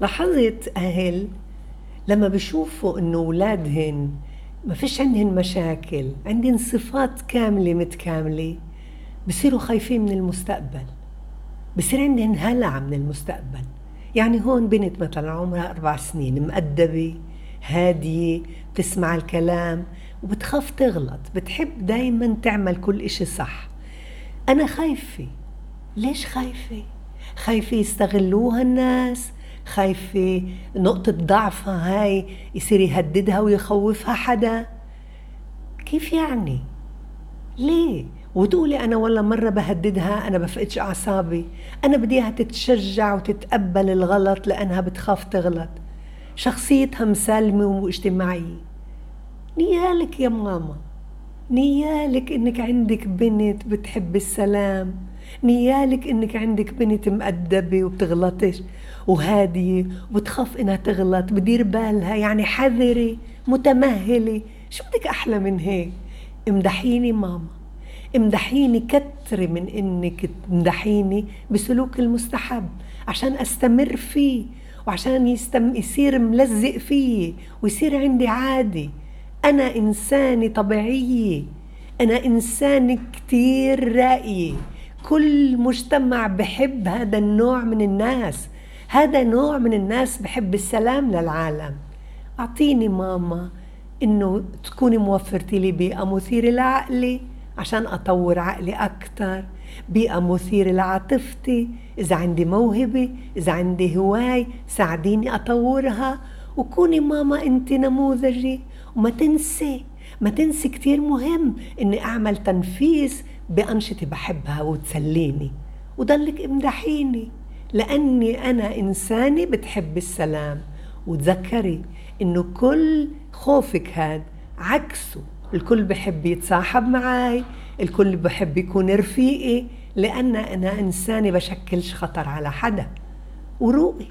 لاحظت أهل لما بشوفوا إنه أولادهن ما فيش عندهن مشاكل عندهن صفات كاملة متكاملة بصيروا خايفين من المستقبل. بصير عندهن هلع من المستقبل. يعني هون بنت مثلا عمرها أربع سنين مؤدبة هادية بتسمع الكلام وبتخاف تغلط بتحب دايما تعمل كل إشي صح. أنا خايفة. ليش خايفة؟ خايفة يستغلوها الناس خايفة نقطة ضعفها هاي يصير يهددها ويخوفها حدا؟ كيف يعني؟ ليه؟ وتقولي أنا والله مرة بهددها أنا بفقدش أعصابي. أنا بدي إياها تتشجع وتتقبل الغلط لأنها بتخاف تغلط. شخصيتها مسالمة واجتماعية. نيالك يا ماما. نيالك إنك عندك بنت بتحب السلام. نيالك إنك عندك بنت مؤدبة وبتغلطش وهادية وبتخاف إنها تغلط بدير بالها يعني حذرة متمهلة. شو بدك أحلى من هيك؟ امدحيني ماما. امدحيني كتري من إنك تمدحيني بسلوك المستحب عشان أستمر فيه وعشان يستم يصير ملزق فيي ويصير عندي عادي أنا إنسانة طبيعية. أنا إنسانة كتير راقية كل مجتمع بحب هذا النوع من الناس. هذا نوع من الناس بحب السلام للعالم. أعطيني ماما إنه تكوني موفرتي لي بيئة مثيرة لعقلي عشان أطور عقلي أكتر بيئة مثيرة لعاطفتي. إذا عندي موهبة إذا عندي هواي ساعديني أطورها. وكوني ماما أنت نموذجي وما تنسي ما تنسي كتير مهم إني أعمل تنفيذ بأنشطة بحبها وتسليني. وضلك امدحيني لأني أنا إنسانة بتحب السلام. وتذكري إنه كل خوفك هاد عكسه. الكل بحب يتصاحب معي الكل بحب يكون رفيقي لأن أنا إنسانة بشكلش خطر على حدا. وروقي.